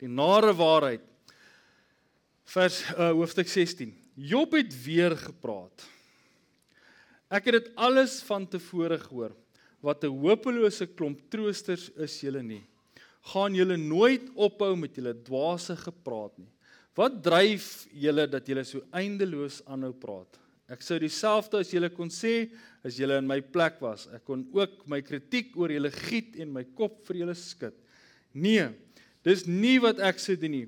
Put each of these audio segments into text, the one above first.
Die nare waarheid. Vers uh, hoofstuk 16. Job het weer gepraat. Ek het dit alles van tevore gehoor. Wat 'n hopelose klomp troosters is julle nie. Gaan julle nooit ophou met julle dwaase gepraat nie. Wat dryf julle dat julle so eindeloos aanhou praat? Ek sou dieselfde as julle kon sê as julle in my plek was. Ek kon ook my kritiek oor julle giet en my kop vir julle skud. Nee, dis nie wat ek sou doen nie.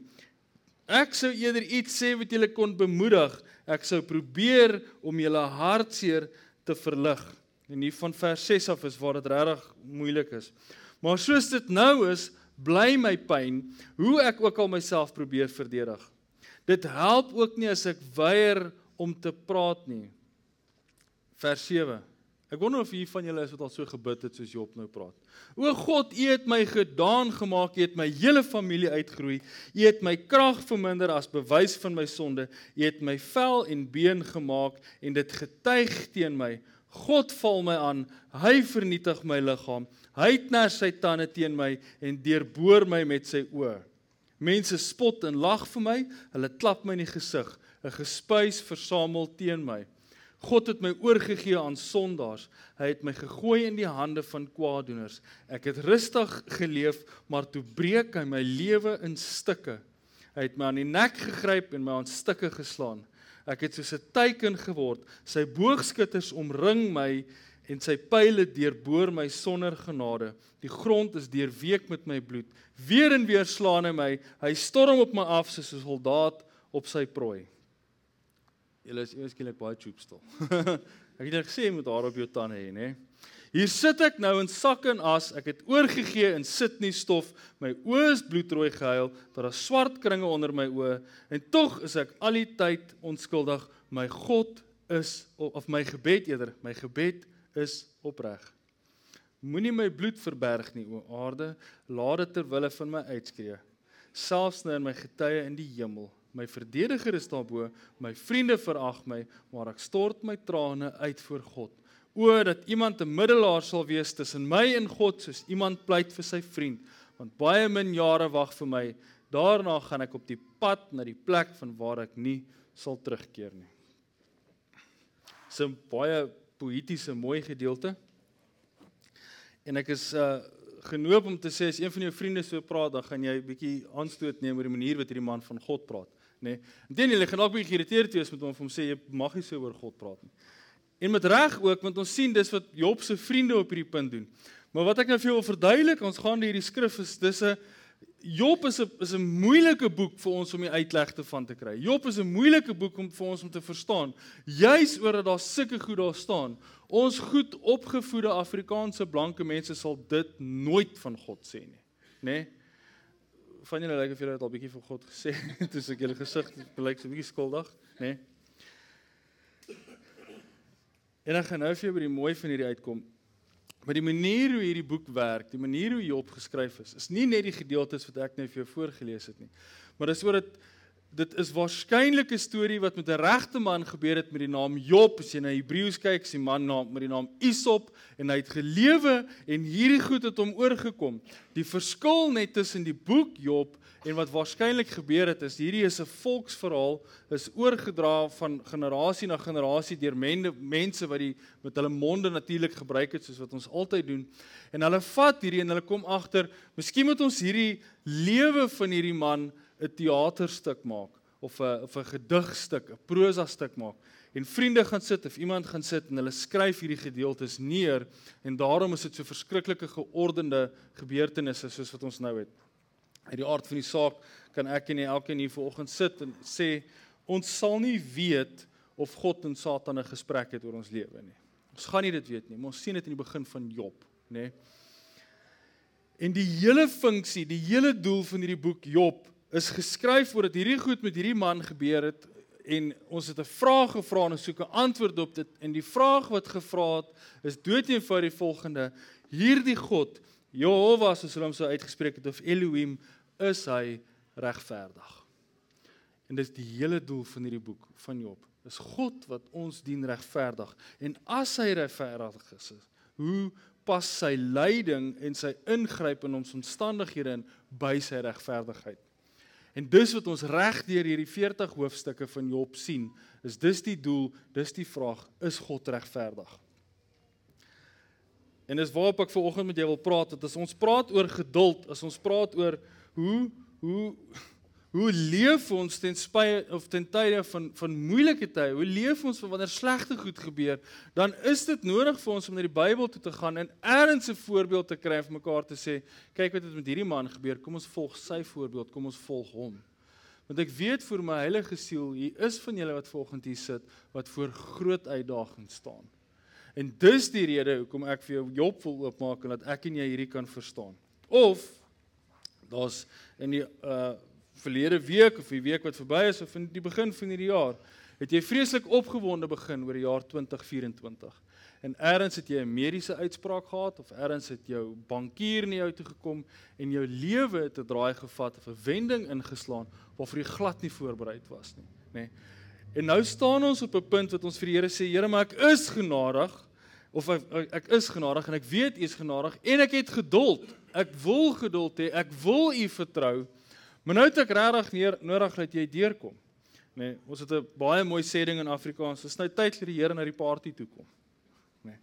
Ek sou eerder iets sê wat julle kon bemoedig. Ek sou probeer om julle hartseer te verlig. En hier van vers 6 af is waar dit regtig moeilik is. Maar soos dit nou is, bly my pyn, hoe ek ook al myself probeer verdedig. Dit help ook nie as ek weier om te praat nie. Vers 7 Ek wonder of hier van julle is wat al so gebid het soos Job nou praat. O God, U het my gedaan gemaak, U het my hele familie uitgeroei. U het my krag verminder as bewys van my sonde. U het my vel en been gemaak en dit getuig teen my. God val my aan. Hy vernietig my liggaam. Hy kners sy tande teen my en deurboor my met sy oë. Mense spot en lag vir my. Hulle klap my in die gesig. 'n Gespuis versamel teen my. God het my oorgegee aan sondaars. Hy het my gegooi in die hande van kwaadoeners. Ek het rustig geleef, maar toe breek hy my lewe in stukke. Hy het my aan die nek gegryp en my aan stukke geslaan. Ek het soos 'n teiken geword. Sy boogskutters omring my en sy pile deurboor my sonder genade. Die grond is deurweek met my bloed. Weer en weer slaan hy my. Hy storm op my af soos 'n soldaat op sy prooi. Julle is eers skielik baie choop stil. ek het net gesê jy moet haar op jou tande hê, nê? Hier sit ek nou in sak en as, ek het oorgegee in sit nie stof, my oë is bloedrooi gehuil, daar is swart kringe onder my oë en tog is ek al die tyd onskuldig. My God is of my gebed eerder, my gebed is opreg. Moenie my bloed verberg nie, o aarde, laat dit ter wille van my uitskree. Selfs nou in my getuie in die hemel My verdediger is daarbo, my vriende verag my, maar ek stort my trane uit voor God. O dat iemand 'n middelaar sal wees tussen my en God, soos iemand pleit vir sy vriend, want baie min jare wag vir my. Daarna gaan ek op die pad na die plek van waar ek nie sal terugkeer nie. Dis 'n baie poëtiese mooi gedeelte. En ek is uh genoop om te sê as een van jou vriende so praat, dan gaan jy bietjie aanstoot neem oor die manier wat hierdie man van God praat nê. Nee. Inteendeel, jy gaan dalk bietjie geïrriteerd wees met hom om sê jy mag nie so oor God praat nie. En met reg ook want ons sien dis wat Job se vriende op hierdie punt doen. Maar wat ek nou vir jou wil verduidelik, ons gaan hierdie skrif is dis 'n Job is 'n is 'n moeilike boek vir ons om die uitlegte van te kry. Job is 'n moeilike boek om vir ons om te verstaan. Juis oor dat daar sulke goed daar staan. Ons goed opgevoede Afrikaanse blanke mense sal dit nooit van God sê nie, nê? Nee? Van julle lyk of julle dit al bietjie vir God gesê het, toe ek julle gesig blyk so bietjie skuldig, nê? Nee? En dan gaan nou vir jou by die mooi van hierdie uitkom. Maar die manier hoe hierdie boek werk, die manier hoe Job geskryf is, is nie net die gedeeltes wat ek nou vir jou voorgeles het nie. Maar dis oor dit dit is waarskynlik 'n storie wat met 'n regte man gebeur het met die naam Job. As jy na Hebreëus kyk, is die man naam met die naam Isop en hy het gelewe en hierdie goed het hom oorgekom. Die verskil net tussen die boek Job en wat waarskynlik gebeur het is hierdie is 'n volksverhaal is oorgedra van generasie na generasie deur mende, mense wat die met hulle monde natuurlik gebruik het soos wat ons altyd doen. En hulle vat hierdie en hulle kom agter, miskien moet ons hierdie lewe van hierdie man 'n teaterstuk maak of 'n of 'n gedigstuk, 'n prosa stuk maak. En vriende gaan sit of iemand gaan sit en hulle skryf hierdie gedeeltes neer en daarom is dit so verskriklike geordende gebeurtenisse soos wat ons nou het. Uit die aard van die saak kan ek en elkeen hier vanoggend sit en sê ons sal nie weet of God en Satan 'n gesprek het oor ons lewe nie. Ons gaan nie dit weet nie, maar ons sien dit in die begin van Job, nê. En die hele funksie, die hele doel van hierdie boek Job is geskryf voordat hierdie goed met hierdie man gebeur het en ons het 'n vraag gevra en ons soek 'n antwoord op dit. En die vraag wat gevra het is doeteenvoudig die volgende. Hierdie God Jehovah soos hulle hom so uitgespreek het of Elohim is hy regverdig. En dis die hele doel van hierdie boek van Job is God wat ons dien regverdig. En as hy regverdig is hoe pas sy lyding en sy ingryp in ons omstandighede in by sy regverdigheid En dis wat ons reg deur hierdie 40 hoofstukke van Job sien, is dis die doel, dis die vraag, is God regverdig? En dis waarop ek veraloggend met jou wil praat, want as ons praat oor geduld, as ons praat oor hoe hoe hoe leef ons ten spyte of ten tye van van moeilike tye, hoe leef ons wanneer slegte goed gebeur, dan is dit nodig vir ons om na die Bybel toe te gaan en ergens 'n voorbeeld te kry vir mekaar te sê, kyk wat het met hierdie man gebeur, kom ons volg sy voorbeeld, kom ons volg hom. Want ek weet vir my heilige siel, hier is van julle wat volgend hier sit wat voor groot uitdagings staan. En dis die rede hoekom ek vir jou Job wil oopmaak en dat ek en jy hierdie kan verstaan. Of daar's in die uh verlede week of die week wat verby is of in die begin van hierdie jaar, het jy vreeslik opgewonde begin oor die jaar 2024. En eers het jy 'n mediese uitspraak gehad of eers het jou bankier na jou toe gekom en jou lewe het 'n draai gevat of 'n wending ingeslaan waarvoor jy glad nie voorberei was nie, nê. Nee. En nou staan ons op 'n punt wat ons vir die Here sê, Here, maar ek is genadig of ek, ek is genadig en ek weet U is genadig en ek het geduld. Ek wil geduld hê, ek wil U vertrou. Maar nou het ek regtig nodig dat jy deurkom. Nee, ons het 'n baie mooi sê ding in Afrikaans. Dis nou tyd vir die Here na die party toe kom. Nee.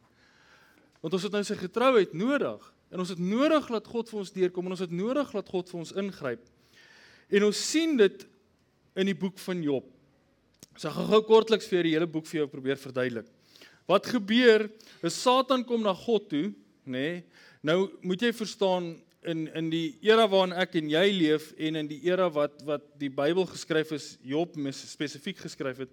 Want ons het nou sy getrouheid nodig en ons het nodig dat God vir ons deurkom en ons het nodig dat God vir ons ingryp. En ons sien dit in die boek van Job. So ek gaan gou kortliks vir die hele boek vir jou probeer verduidelik. Wat gebeur? Is Satan kom na God toe, nê? Nee, nou moet jy verstaan in in die era waarin ek en jy leef en in die era wat wat die Bybel geskryf is, Job spesifiek geskryf het,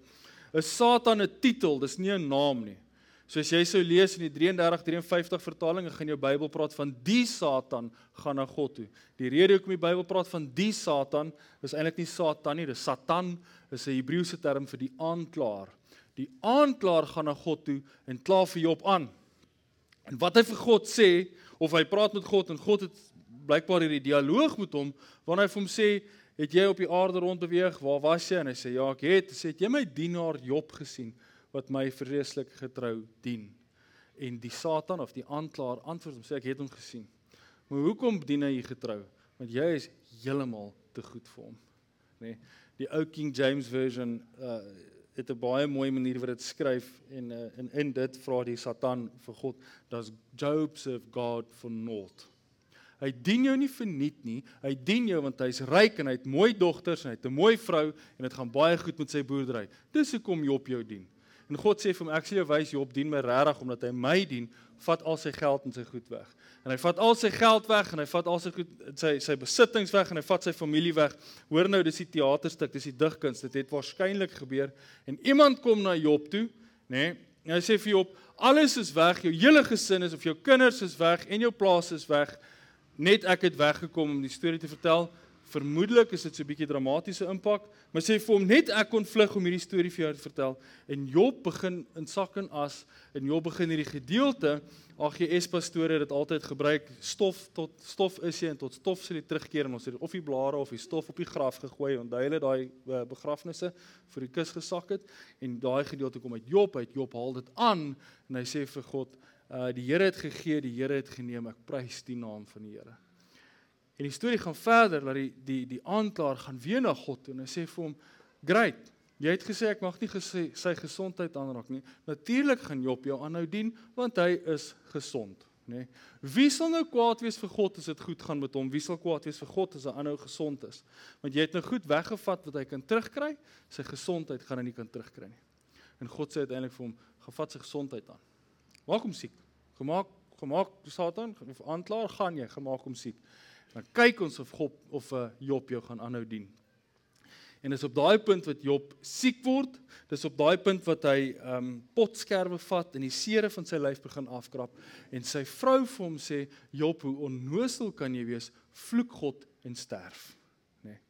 is Satan 'n titel, dis nie 'n naam nie. So as jy sou lees in die 33 53 vertaling, gaan jou Bybel praat van die Satan gaan na God toe. Die rede hoekom die Bybel praat van die Satan is eintlik nie Satan nie, dis Satan, is 'n Hebreëse term vir die aanklaer. Die aanklaer gaan na God toe en kla vir Job aan. En wat hy vir God sê, of hy praat met God en God het blykbaar hierdie dialoog met hom wanneer hy vir hom sê, "Het jy op die aarde rond beweeg? Waar was jy?" En hy sê, "Ja, ek het." Hy sê, "Het jy my dienaar Job gesien wat my vreeslik getrou dien?" En die Satan of die aanklaer antwoord hom sê, "Ek het hom gesien." Maar hoekom dien hy getrou? Want jy is heeltemal te goed vir hom. Nê? Nee, die ou King James version uh het 'n baie mooi manier wat dit skryf en uh, in in dit vra die Satan vir God, "Does Job serve God for naught?" Hy dien jou nie verniet nie. Hy dien jou want hy's ryk en hy het mooi dogters en hy het 'n mooi vrou en dit gaan baie goed met sy boerdery. Dis hoekom Job jou dien. En God sê vir hom ek sal jou wys Job dien my regtig omdat hy my dien, vat al sy geld en sy goed weg. En hy vat al sy geld weg en hy vat al sy goed sy sy besittings weg en hy vat sy familie weg. Hoor nou dis die teaterstuk, dis die digkuns. Dit het waarskynlik gebeur en iemand kom na Job toe, nê? Nee, en hy sê vir Job, alles is weg, jou hele gesin is of jou kinders is weg en jou plaas is weg net ek het weggekom om die storie te vertel. Vermoedelik is dit so 'n bietjie dramatiese impak, maar sê vir hom net ek kon vlug om hierdie storie vir jou te vertel. En Job begin in sak en as en Job begin hierdie gedeelte AGS pastore dit altyd gebruik stof tot stof is jy en tot stof sal jy terugkeer en ons het of die blare of die stof op die graf gegooi onthou hulle daai uh, begrafnisse vir die kus gesak het en daai gedeelte kom uit Job uit Job haal dit aan en hy sê vir God Uh die Here het gegee, die Here het geneem. Ek prys die naam van die Here. En die storie gaan verder dat die die die aanklaer gaan weer na God toe en hy sê vir hom: "Great. Jy het gesê ek mag nie gesê, sy gesondheid aanraak nie. Natuurlik gaan Job jou aanhou dien want hy is gesond." nê. Nee. Wie sal nou kwaad wees vir God as dit goed gaan met hom? Wie sal kwaad wees vir God as hy aanhou gesond is? Want jy het nou goed weggevat wat hy kan terugkry, sy gesondheid gaan hy nie kan terugkry nie. En God sê uiteindelik vir hom: "Gevat sy gesondheid aan." Maak hom siek. Gemaak gemaak Satan of aanklaer gaan jy gemaak hom siek. Dan kyk ons of God of 'n uh, eh, Job jou gaan aanhou dien. En dis op daai punt wat Job siek word, dis op daai punt wat hy ehm um, potskerwe vat en die sere van sy lyf begin afkrap en sy vrou vir hom sê Job, hoe onnosel kan jy wees? Vloek God en sterf, nê. Nee.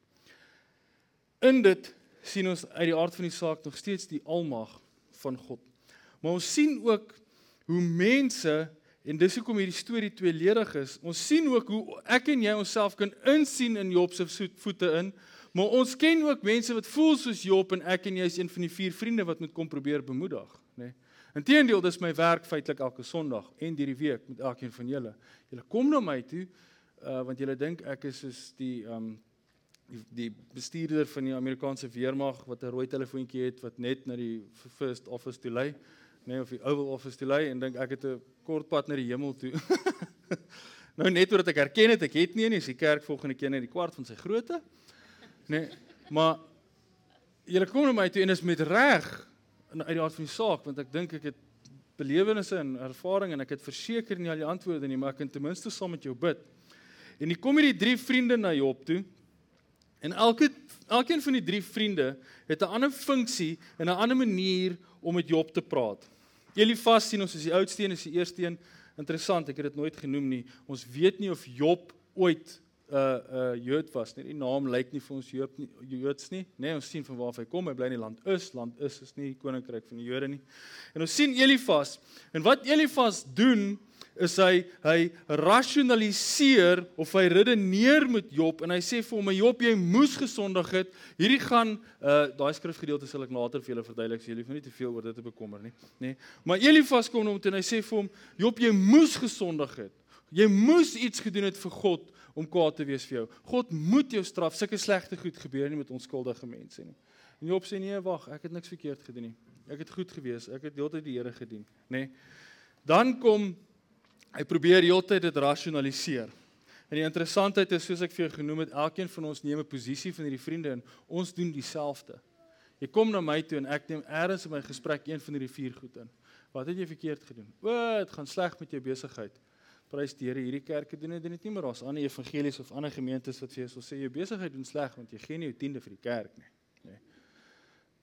In dit sien ons uit die aard van die saak nog steeds die almag van God. Maar ons sien ook hoe mense en dis hoekom hierdie storie tweeledig is. Ons sien ook hoe ek en jy onsself kan insien in Job se voete in, maar ons ken ook mense wat voel soos Job en ek en jy is een van die vier vriende wat moet kom probeer bemoedig, nê. Nee. Inteendeel, dis my werk feitelik elke Sondag en hierdie week met elkeen van julle. Julle kom na my toe uh want julle dink ek is soos die um die, die bestuurder van die Amerikaanse weermag wat 'n rooi telefoontjie het wat net na die first office toe lei, nê nee, of die Oval Office toe lei en dink ek het 'n kort pad na die hemel toe. nou net omdat ek erken het ek het nie nie, is die kerk volgende keer net die kwart van sy grootte. Nê, nee, maar julle kom na my toe en is met reg uit die aard van die saak want ek dink ek het belewennisse en ervaring en ek het verseker nie al die antwoorde nie, maar ek kan ten minste saam met jou bid. En hier kom hierdie drie vriende na Job toe. En elke elkeen van die drie vriende het 'n ander funksie en 'n ander manier om met Job te praat. Elifas sien ons is die oudste een, is die eerste een. Interessant, ek het dit nooit genoem nie. Ons weet nie of Job ooit uh, 'n uh, Jood was nie. Die naam lyk nie vir ons Jood nie, Joods nie. Nee, ons sien van waar hy kom. Hy bly in die land Is. Land Is is nie die koninkryk van die Jode nie. En ons sien Elifas. En wat Elifas doen is hy hy rasionaliseer of hy redeneer met Job en hy sê vir hom Job jy moes gesondig het hierdie gaan uh daai skrifgedeelte sal ek later vir julle verduidelik so julle hoef nie te veel oor dit te bekommer nie nê nee. maar Elifas kom hom toe en hy sê vir hom Job jy moes gesondig het jy moes iets gedoen het vir God om kwaad te wees vir jou God moet jou straf sulke slegte goed gebeur nie met onskuldige mense nie en Job sê nee wag ek het niks verkeerd gedoen nie ek het goed gewees ek het heeltyd die Here gedien nê nee. dan kom Hy probeer heeltyd dit rasionaliseer. En die interessantheid is soos ek vir jou genoem het, elkeen van ons neem 'n posisie van hierdie vriende en ons doen dieselfde. Jy kom na my toe en ek neem eers in my gesprek een van hierdie vier goed in. Wat het jy verkeerd gedoen? O, dit gaan sleg met jou besigheid. Prys die Here, hierdie kerke doen dit net nie maar daar's ander evangelies of ander gemeentes wat vir jou sal sê jou besigheid doen sleg want jy gee nie jou tiende vir die kerk nie. Nee.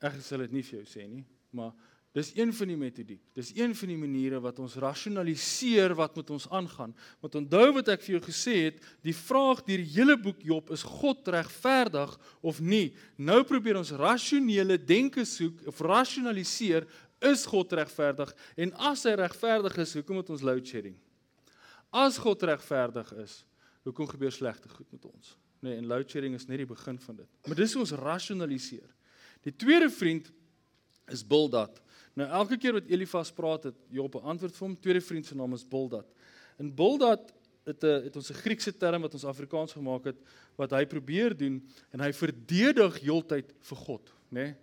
Ek sal dit nie vir jou sê nie, maar Dis een van die metodiek. Dis een van die maniere wat ons rasionaliseer wat met ons aangaan. Want onthou wat ek vir jou gesê het, die vraag deur die hele boek Job is God regverdig of nie. Nou probeer ons rasionele denke soek of rasionaliseer is God regverdig en as hy regverdig is, hoekom het ons load shedding? As God regverdig is, hoekom gebeur slegte goed met ons? Nee, en load shedding is net die begin van dit. Maar dis hoe ons rasionaliseer. Die tweede vriend is Bildad. Nou elke keer wat Elifas praat het Job 'n antwoord vir hom. Tweede vriend se naam is Bildad. En Bildad het 'n het ons 'n Griekse term wat ons Afrikaans gemaak het wat hy probeer doen en hy verdedig heeltyd vir God, nê? Nee?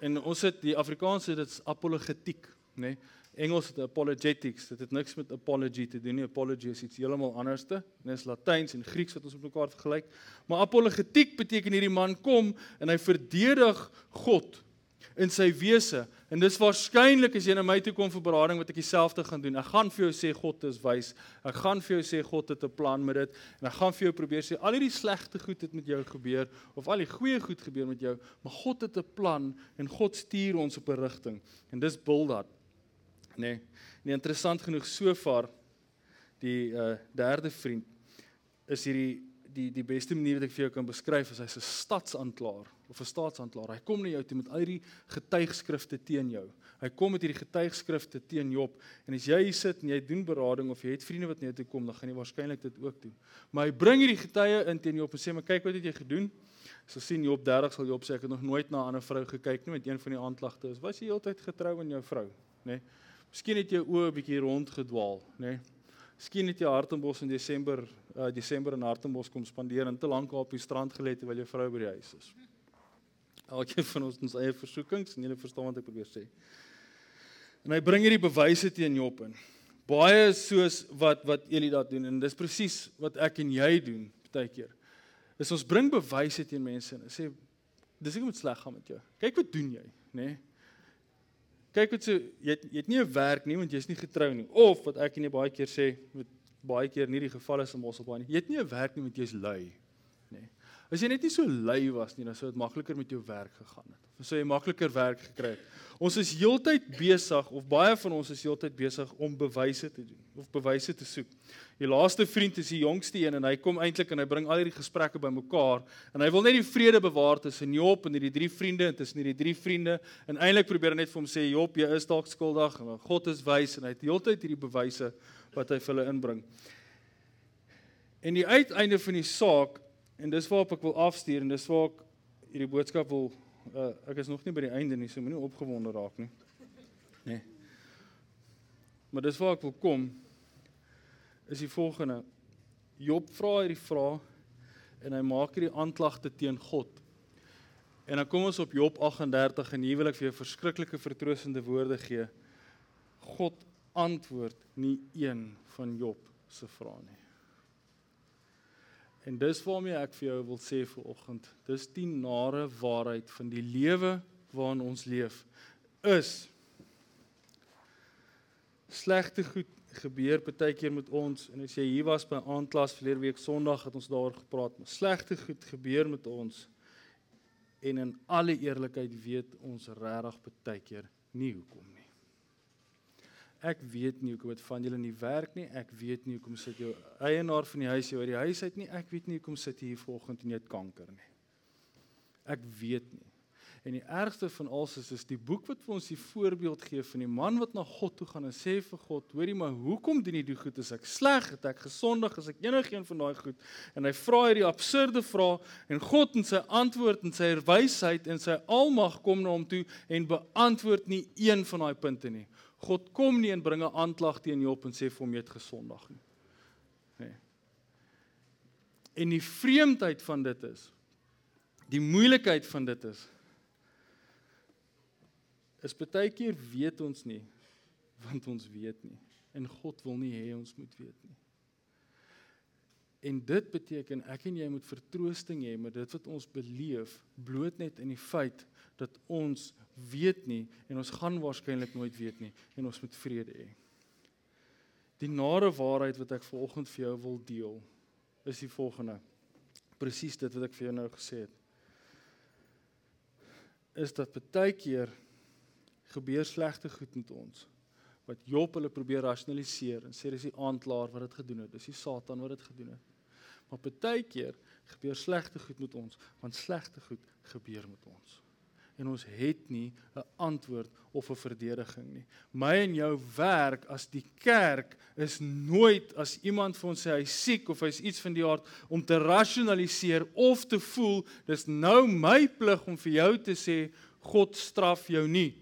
En ons het die Afrikaanse dit is apologetiek, nê? Nee? Engels het apologetics. Dit het niks met apology te doen nie. Apology is iets heeltemal anderste. Dit is Latyns en Grieks wat ons met mekaar vergelyk. Maar apologetiek beteken hierdie man kom en hy verdedig God in sy wese. En dis waarskynlik as jy na my toe kom vir berading wat ek dieselfde gaan doen. Ek gaan vir jou sê God is wys. Ek gaan vir jou sê God het 'n plan met dit en ek gaan vir jou probeer sê al hierdie slegte goed het met jou gebeur of al die goeie goed gebeur met jou, maar God het 'n plan en God stuur ons op 'n rigting. En dis Bildad. Nee. Nee, interessant genoeg sover die uh derde vriend is hierdie die die beste manier wat ek vir jou kan beskryf is hy's 'n stadsaanklaer of 'n staatsaanklaer. Hy kom na jou toe met al die getuigskrifte teen jou. Hy kom met hierdie getuigskrifte teen Job en as jy sit en jy doen berading of jy het vriende wat na jou toe kom, dan gaan jy waarskynlik dit ook doen. Maar hy bring hierdie getuie in teen Job en sê: "Maar kyk wat het jy gedoen?" So sien Job 30 sal Job sê ek het nog nooit na 'n ander vrou gekyk nie met een van die aanklagte is. Was jy heeltyd getrou aan jou vrou, nê? Nee? Miskien het jou oë 'n bietjie rond gedwaal, nê? Nee? Miskien het jy Hartenbos in Desember uh, Desember in Hartenbos kom spandeer en te lank op die strand gelê terwyl jou vrou by die huis is. Elkeen van ons ons eie versoekings en jy verstaan wat ek probeer sê. En hy bring hierdie bewyse teen Job in. Baie soos wat wat Elida doen en dis presies wat ek en jy doen baie keer. Dis ons bring bewyse teen mense en sê dis ek moet sleg gaan met jou. Kyk wat doen jy, nê? Nee? Kyk wat so jy het, jy het nie 'n werk nie want jy's nie getrou nie of wat ek en jy baie keer sê met baie keer nie die geval is in Mosselbaai nie. Jy het nie 'n werk nie want jy's lui. As jy net nie so lui was nie, dan sou dit makliker met jou werk gegaan het. Of sou jy makliker werk gekry het. Ons is heeltyd besig of baie van ons is heeltyd besig om bewyse te doen of bewyse te soek. Die laaste vriend is die jongste een en hy kom eintlik en hy bring al hierdie gesprekke bymekaar en hy wil net die vrede bewaar tussen Job en hierdie drie vriende en tussen hierdie drie vriende en eintlik probeer hy net vir hom sê Job, jy is dalk skuldig en God is wys en hy het heeltyd hierdie bewyse wat hy vir hulle inbring. En die uiteinde van die saak En dis waarop ek wil afstuur en dis waar ek hierdie boodskap wil uh, ek is nog nie by die einde nie, so moenie opgewonde raak nie. Nee. Maar dis waar ek wil kom is die volgende. Job vra hierdie vraag en hy maak hierdie aanklagte teen God. En dan kom ons op Job 38 en hier wil ek vir jou verskriklike vertroostende woorde gee. God antwoord nie een van Job se vrae nie. En dis waarmee ek vir jou wil sê vir oggend, dis die nare waarheid van die lewe waarin ons leef is slegte goed gebeur baie keer met ons en as jy hier was by aandklas verlede week Sondag het ons daaroor gepraat, maar slegte goed gebeur met ons en in alle eerlikheid weet ons regtig baie keer nie hoekom nie. Ek weet nie hoekom dit van julle nie werk nie. Ek weet nie hoekom sit jou eienaar van die huis jou uit die huis uit nie. Ek weet nie hoekom sit jy hier vanoggend en jy het kanker nie. Ek weet nie. En die ergste van alles is is die boek wat vir ons die voorbeeld gee van die man wat na God toe gaan en sê vir God, hoorie maar hoekom doen jy die goed as ek sleg het, ek gesondig as ek enigiets van daai goed en hy vra hierdie absurde vraag en God in sy antwoord en sy wysheid en sy almag kom na hom toe en beantwoord nie een van daai punte nie. God kom nie en bring 'n aanklag teen Job en sê vir hom jy het gesondig nie. Nee. En die vreemdheid van dit is die moeilikheid van dit is is baie keer weet ons nie want ons weet nie en God wil nie hê ons moet weet nie. En dit beteken ek en jy moet vertroosting hê met dit wat ons beleef bloot net in die feit dat ons weet nie en ons gaan waarskynlik nooit weet nie en ons moet vrede hê. Die nare waarheid wat ek vanoggend vir jou wil deel is die volgende. Presies dit wat ek vir jou nou gesê het. Is dat baie keer gebeur slegte goed met ons wat Job hulle probeer rasionaliseer en sê dis die aanklaer wat dit gedoen het, dis die Satan wat dit gedoen het. Maar baie keer gebeur slegte goed met ons want slegte goed gebeur met ons. En ons het nie 'n antwoord of 'n verdediging nie. My en jou werk as die kerk is nooit as iemand vir ons sê hy's siek of hy's iets van die aard om te rasionaliseer of te voel dis nou my plig om vir jou te sê God straf jou nie.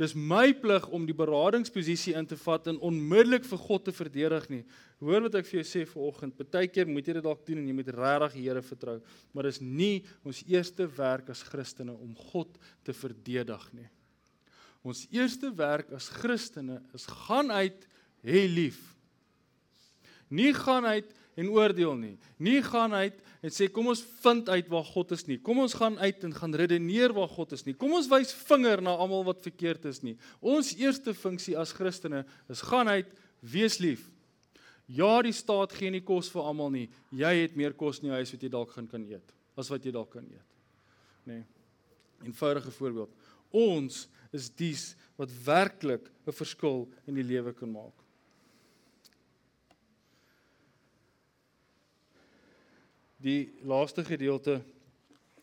Dis my plig om die beradingsposisie in te vat en onmiddellik vir God te verdedig nie. Hoor wat ek vir jou sê vanoggend. Partykeer moet jy dit dalk doen en jy moet regtig die Here vertrou, maar dis nie ons eerste werk as Christene om God te verdedig nie. Ons eerste werk as Christene is gaan uit hê lief. Nie gaan uit en oordeel nie. Nie gaan uit en sê kom ons vind uit waar God is nie. Kom ons gaan uit en gaan redeneer waar God is nie. Kom ons wys vinger na almal wat verkeerd is nie. Ons eerste funksie as Christene is gaan uit, wees lief. Ja, die staat gee nie kos vir almal nie. Jy het meer kos in jou huis wat jy dalk gaan kan eet as wat jy dalk kan eet. Nê. Nee. Eenvoudige voorbeeld. Ons is dies wat werklik 'n verskil in die lewe kan maak. Die laaste gedeelte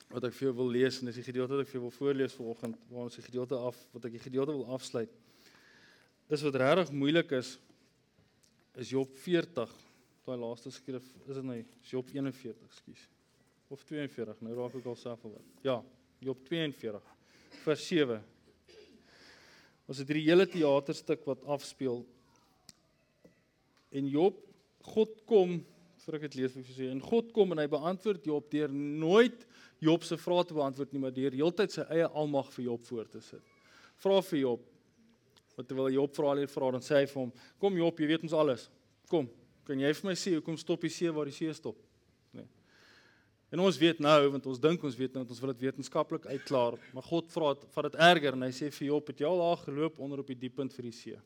wat ek vir jou wil lees en dis die gedeelte wat ek vir jou wil voorlees vanoggend waar ons die gedeelte af wat ek die gedeelte wil afsluit. Dis wat regtig moeilik is is Job 40. Daai laaste skrif is dit nou Job 41, ekskuus. Of 42, nou raak ek alself al. Ja, Job 42 vers 7. Ons het hierdie hele teaterstuk wat afspeel. En Job God kom vir ek dit lees vir sê en God kom en hy beantwoord Job deur nooit Job se vrae te beantwoord nie maar deur heeltyd sy eie almag vir Job voor te sit. Vra vir Job. Wat terwyl Job vra hier vra dan sê hy vir hom: "Kom Job, jy weet ons alles. Kom, kan jy vir my sê hoekom stop die see waar die see stop?" Nee. En ons weet nou want ons dink ons weet nou ons wil dit wetenskaplik uitklaar, maar God vra dit vat dit erger en hy sê vir Job: "Het jy al daar geloop onder op die diep punt vir die see?"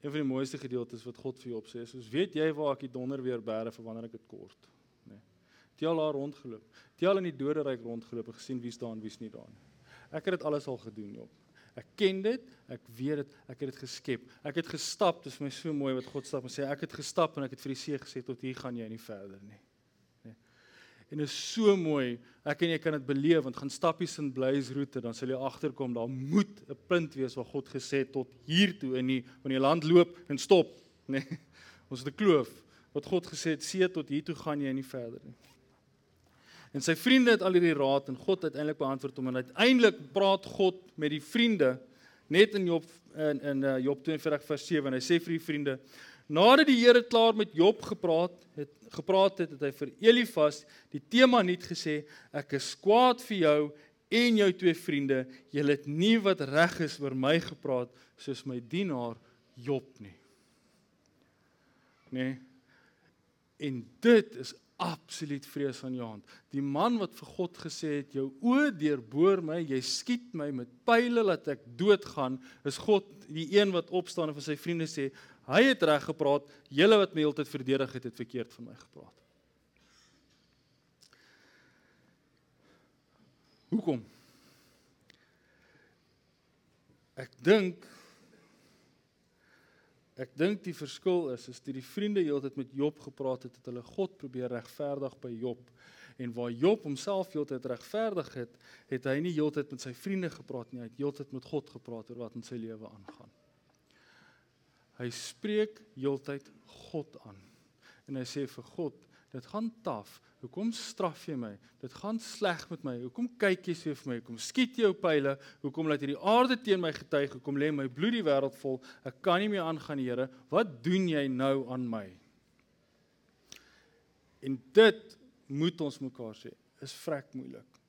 Een van die mooiste gedeeltes wat God vir jou opsê is, weet jy waar ek die donder weer bære vir wanneer ek dit kort, nê. Nee. Het jy al daar rondgeloop? Het jy al in die doderyk rondgeloop en gesien wie's daar en wie's nie daar nie? Ek het dit alles al gedoen, Job. Ek ken dit, ek weet dit, ek het dit geskep. Ek het gestap, dit is my so mooi wat God stap en sê ek het gestap en ek het vir die see gesê tot hier gaan jy nie verder nie. En is so mooi. Ek en jy kan dit beleef want gaan stappies in Blaze roete dan sal jy agterkom daar moet 'n punt wees waar God gesê tot hier toe in die wanneer jy land loop en stop, nê. Nee, ons het 'n kloof wat God gesê het see tot hier toe gaan jy nie verder nie. En sy vriende het al hierdie raad en God uiteindelik beantwoord hom en uiteindelik praat God met die vriende net in Job in in uh, Job 42 vers 7 en hy sê vir die vriende Nadat die Here klaar met Job gepraat het, gepraat het, het hy vir Elifas die tema nie gesê ek is kwaad vir jou en jou twee vriende. Julle het nie wat reg is oor my gepraat soos my dienaar Job nie. Nee. En dit is absoluut vreesaanjaend. Die man wat vir God gesê het jou oë deurboor my, jy skiet my met pile laat ek doodgaan, is God die een wat opstaan en vir sy vriende sê, hy het reg gepraat, julle wat my heeltyd verdedig het, het verkeerd van my gepraat. Hoekom? Ek dink Ek dink die verskil is is dit die vriende heeltyd met Job gepraat het, het hulle God probeer regverdig by Job. En waar Job homself heeltyd regverdig het, het hy nie heeltyd met sy vriende gepraat nie, hy het heeltyd met God gepraat oor wat in sy lewe aangaan. Hy spreek heeltyd God aan. En hy sê vir God, dit gaan taaf, Hoekom straf jy my? Dit gaan sleg met my. Hoekom kyk jy so vir my? Hoekom skiet jy jou pile? Hoekom laat hierdie aarde teen my getuig? Hoekom lê my bloed die wêreld vol? Ek kan nie meer aangaan, Here. Wat doen jy nou aan my? En dit moet ons mekaar sê, is vrek moeilik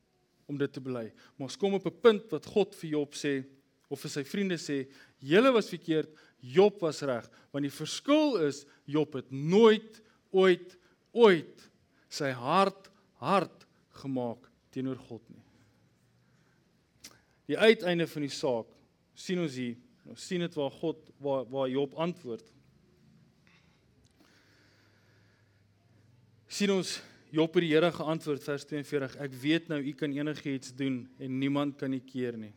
om dit te bely. Maar ons kom op 'n punt wat God vir Job sê of vir sy vriende sê, julle was verkeerd, Job was reg, want die verskil is Job het nooit ooit ooit sy hart hard gemaak teenoor God nie. Die uiteinde van die saak sien ons hier. Ons sien dit waar God waar waar Job antwoord. sien ons Job het die Here geantwoord vers 42 ek weet nou u kan enigiets doen en niemand kan u keer nie.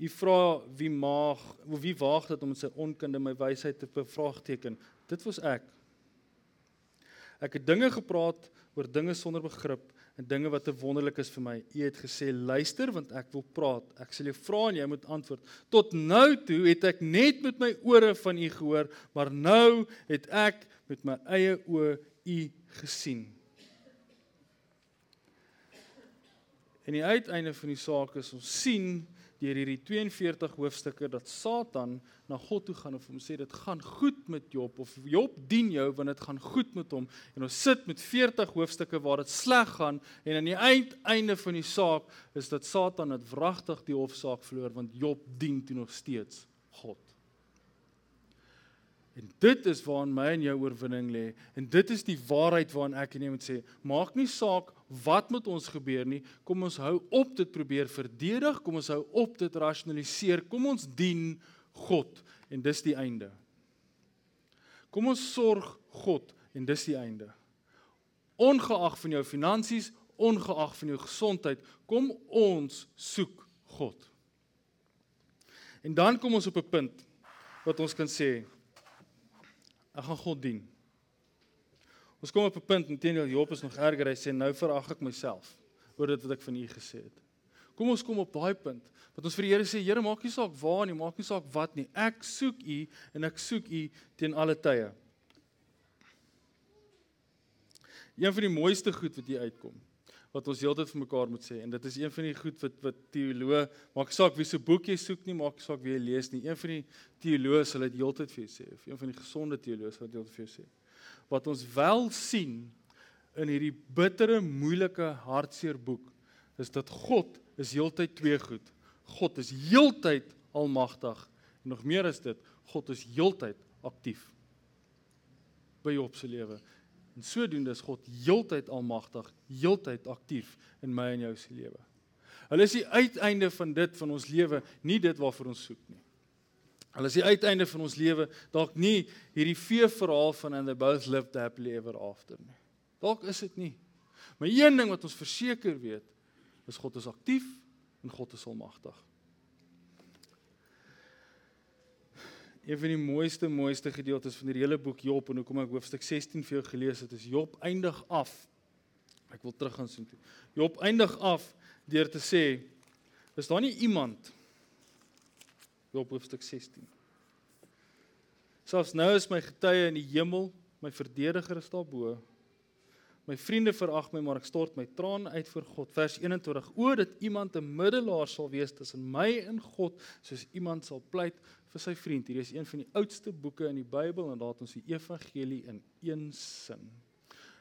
U vra wie maag wie waag dit om met sy onkunde my wysheid te bevraagteken? Dit was ek. Ek het dinge gepraat oor dinge sonder begrip en dinge wat te wonderlik is vir my. U het gesê luister want ek wil praat. Ek sal jou vra en jy moet antwoord. Tot nou toe het ek net met my ore van u gehoor, maar nou het ek met my eie oë u gesien. En die uiteinde van die saak is ons sien deur hierdie 42 hoofstukke dat Satan na God toe gaan en hom sê dit gaan goed met Job of Job dien jou want dit gaan goed met hom en ons sit met 40 hoofstukke waar dit sleg gaan en aan die uiteinde van die saak is dat Satan dit wragtig die hofsaak verloor want Job dien toe nog steeds God. En dit is waarin my en jou oorwinning lê en dit is die waarheid waarin ek en jy moet sê maak nie saak wat met ons gebeur nie kom ons hou op dit probeer verdedig kom ons hou op dit rasionaliseer kom ons dien God en dis die einde. Kom ons sorg God en dis die einde. Ongeag van jou finansies ongeag van jou gesondheid kom ons soek God. En dan kom ons op 'n punt wat ons kan sê Ek gaan God dien. Ons kom op 'n punt intedeel Job is nog erger. Hy sê nou verag ek myself oor dit wat ek van U gesê het. Kom ons kom op daai punt wat ons vir die Here sê, Here, maak nie saak waar nie, maak nie saak wat nie. Ek soek U en ek soek U teen alle tye. Een van die mooiste goed wat hier uitkom wat ons heeltyd vir mekaar moet sê en dit is een van die goed wat wat teoloë maak saak wie se boek jy soek nie maak saak wie jy lees nie een van die teoloë sal dit heeltyd vir jou sê of een van die gesonde teoloë sal dit heeltyd vir jou sê wat ons wel sien in hierdie bittere moeilike hartseer boek is dat God is heeltyd twee goed God is heeltyd almagtig en nog meer is dit God is heeltyd aktief by Job se lewe En sodoende is God heeltyd almagtig, heeltyd aktief in my en jou se lewe. Hulle is die uiteinde van dit van ons lewe, nie dit waarvoor ons soek nie. Hulle is die uiteinde van ons lewe, dalk nie hierdie vee verhaal van and they both lived happily ever after nie. Dalk is dit nie. Maar een ding wat ons verseker weet, is God is aktief en God is almagtig. een van die mooiste mooiste gedeeltes van die hele boek Job en hoekom ek hoofstuk 16 vir jou gelees het is Job eindig af. Ek wil terug gaan sien toe. Job eindig af deur te sê is daar nie iemand Job hoofstuk 16. Selfs nou is my getuie in die hemel, my verdediger is daarbo. My vriende verag my, maar ek stort my trane uit voor God. Vers 21: O dat iemand 'n middelaar sal wees tussen my en God, soos iemand sal pleit vir sy vriend. Hier is een van die oudste boeke in die Bybel en daar het ons die evangelie in een sin.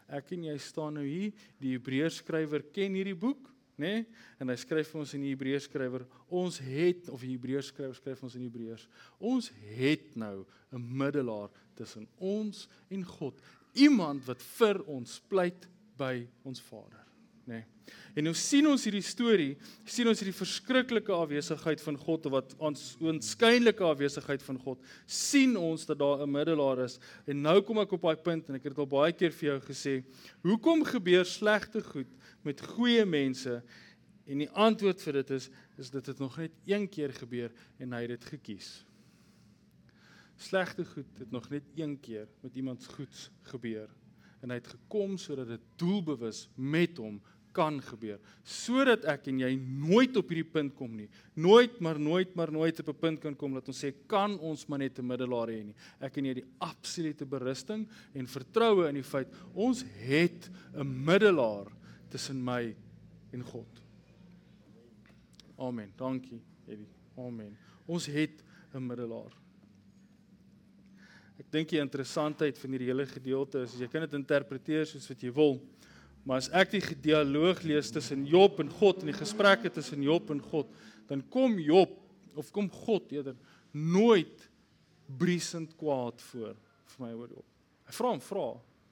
Ek en jy staan nou hier, die Hebreërs skrywer ken hierdie boek nê? Nee? En hy skryf vir ons in die Hebreërs skrywer, ons het of die Hebreërs skrywer skryf ons in Hebreërs. Ons het nou 'n middelaar tussen ons en God, iemand wat vir ons pleit by ons Vader, nê? Nee? En nou sien ons hierdie storie, sien ons hierdie verskriklike afwesigheid van God of wat ons oënskynlike afwesigheid van God, sien ons dat daar 'n middelaar is. En nou kom ek op daai punt en ek het dit al baie keer vir jou gesê, hoekom gebeur slegte goed met goeie mense en die antwoord vir dit is is dit het nog net een keer gebeur en hy het dit gekies. Slegte goed het nog net een keer met iemand goeds gebeur en hy het gekom sodat dit doelbewus met hom kan gebeur sodat ek en jy nooit op hierdie punt kom nie nooit maar nooit maar nooit op 'n punt kan kom dat ons sê kan ons maar net 'n middelaar hê nie ek en jy die absolute berusting en vertroue in die feit ons het 'n middelaar tussen my en God. Amen. Dankie, Eddie. Amen. Ons het 'n middelaar. Ek dink die interessantheid van hierdie hele gedeelte is jy kan dit interpreteer soos wat jy wil. Maar as ek die dialoog lees tussen Job en God en die gesprekke tussen Job en God, dan kom Job of kom God eerder nooit briesend kwaad voor vir my oor Job. Hy vra hom vra,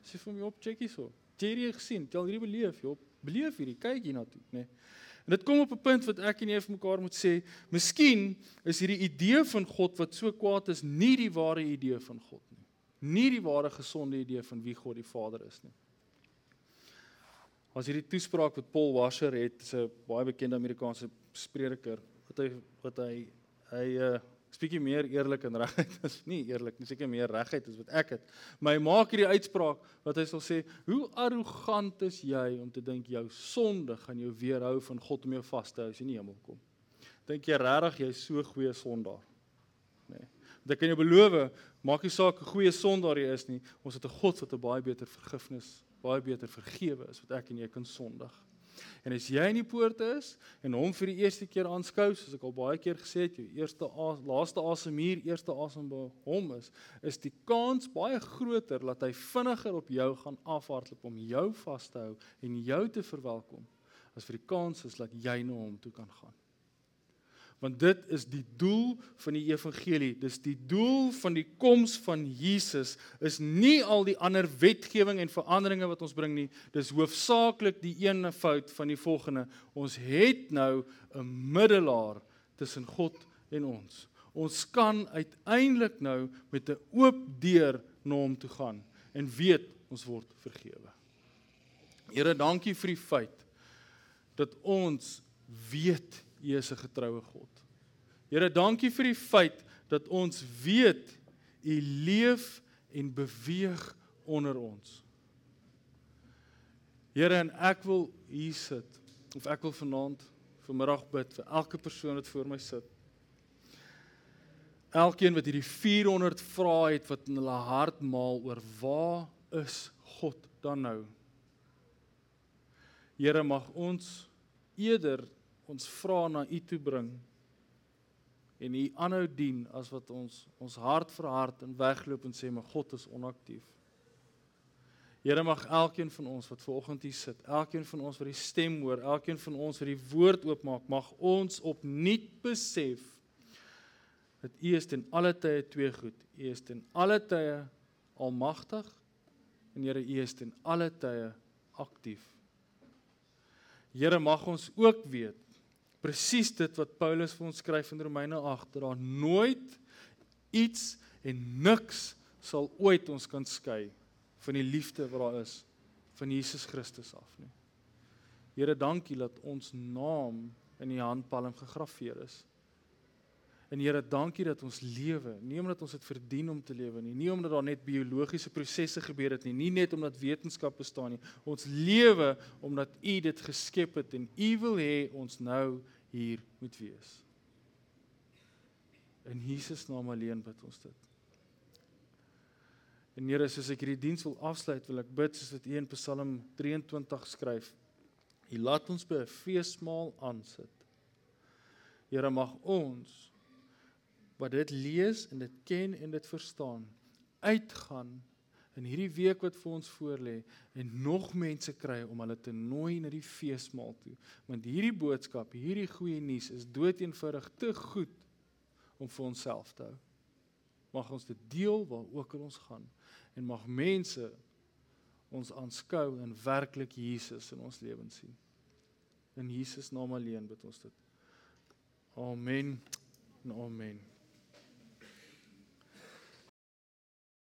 sê vir my Job, check hierso. Jy het hier gesien, jy al hierdie beleef, Job beleef hierdie, kyk hier na toe, nê. Nee. En dit kom op 'n punt wat ek en jy vir mekaar moet sê, miskien is hierdie idee van God wat so kwaad is, nie die ware idee van God nie. Nie die ware gesonde idee van wie God die Vader is nie. As hierdie toespraak wat Paul Washer het, 'n baie bekende Amerikaanse prediker, wat hy wat hy hy uh bietjie meer eerlik en regheid is nie eerlik nie seker meer regheid as wat ek het. My maak hierdie uitspraak wat hy sal sê hoe arrogant is jy om te dink jou sonde gaan jou weerhou van God om jou vas te hou as jy in die hemel kom? Dink jy regtig jy's so goeie sondaar? Nê nee. want ek kan jou beloof maak nie saak hoe goeie sondaar jy is nie ons het 'n God wat 'n baie beter vergifnis baie beter vergewe is wat ek en jy kan sondig. En as jy in die poorte is en hom vir die eerste keer aanskou, soos ek al baie keer gesê het, jou eerste laaste asemmuur, eerste asem by hom is, is die kans baie groter dat hy vinniger op jou gaan afhardloop om jou vas te hou en jou te verwelkom as vir die kans is dat jy na hom toe kan gaan want dit is die doel van die evangelie. Dis die doel van die koms van Jesus is nie al die ander wetgewing en veranderinge wat ons bring nie. Dis hoofsaaklik die ene fout van die volgende. Ons het nou 'n middelaar tussen God en ons. Ons kan uiteindelik nou met 'n oop deur na hom toe gaan en weet ons word vergewe. Here, dankie vir die feit dat ons weet U is 'n getroue God. Here, dankie vir die feit dat ons weet U leef en beweeg onder ons. Here, en ek wil hier sit of ek wil vanaand vanmiddag bid vir elke persoon wat voor my sit. Elkeen wat hierdie 400 vrae het wat in hulle hart maal oor waar is God dan nou? Here, mag ons eerder ons vra na U toe bring en U aanhou dien as wat ons ons hart vir hart en wegloop en sê maar God is onaktief. Here mag elkeen van ons wat ver oggend hier sit, elkeen van ons wat die stem hoor, elkeen van ons wat die woord oopmaak, mag ons opnuut besef dat U is ten alle tye twee goed. U is ten alle tye almagtig en Here U is ten alle tye aktief. Here mag ons ook weet presies dit wat Paulus vir ons skryf in Romeine 8 dat daar nooit iets en niks sal ooit ons kan skei van die liefde wat daar is van Jesus Christus af nie. Here, dankie dat ons naam in die handpalm gegraveer is. En Here, dankie dat ons lewe, nie omdat ons dit verdien om te lewe nie, nie omdat daar net biologiese prosesse gebeur het nie, nie net omdat wetenskap bestaan nie. Ons lewe omdat U dit geskep het en U wil hê ons nou hier moet wees. In Jesus naam alleen bid ons dit. En Here, soos ek hierdie diens wil afsluit, wil ek bid soos wat U in Psalm 23 skryf. U laat ons by 'n feesmaal aansit. Here, mag ons wat dit lees en dit ken en dit verstaan, uitgaan in hierdie week wat vir ons voorlê en nog mense kry om hulle te nooi na die feesmaal toe. Want hierdie boodskap, hierdie goeie nuus is doeteenvoudig te goed om vir onsself te hou. Mag ons dit deel waar ook al ons gaan en mag mense ons aanskou en werklik Jesus in ons lewens sien. In Jesus naam alleen bid ons dit. Amen. En amen.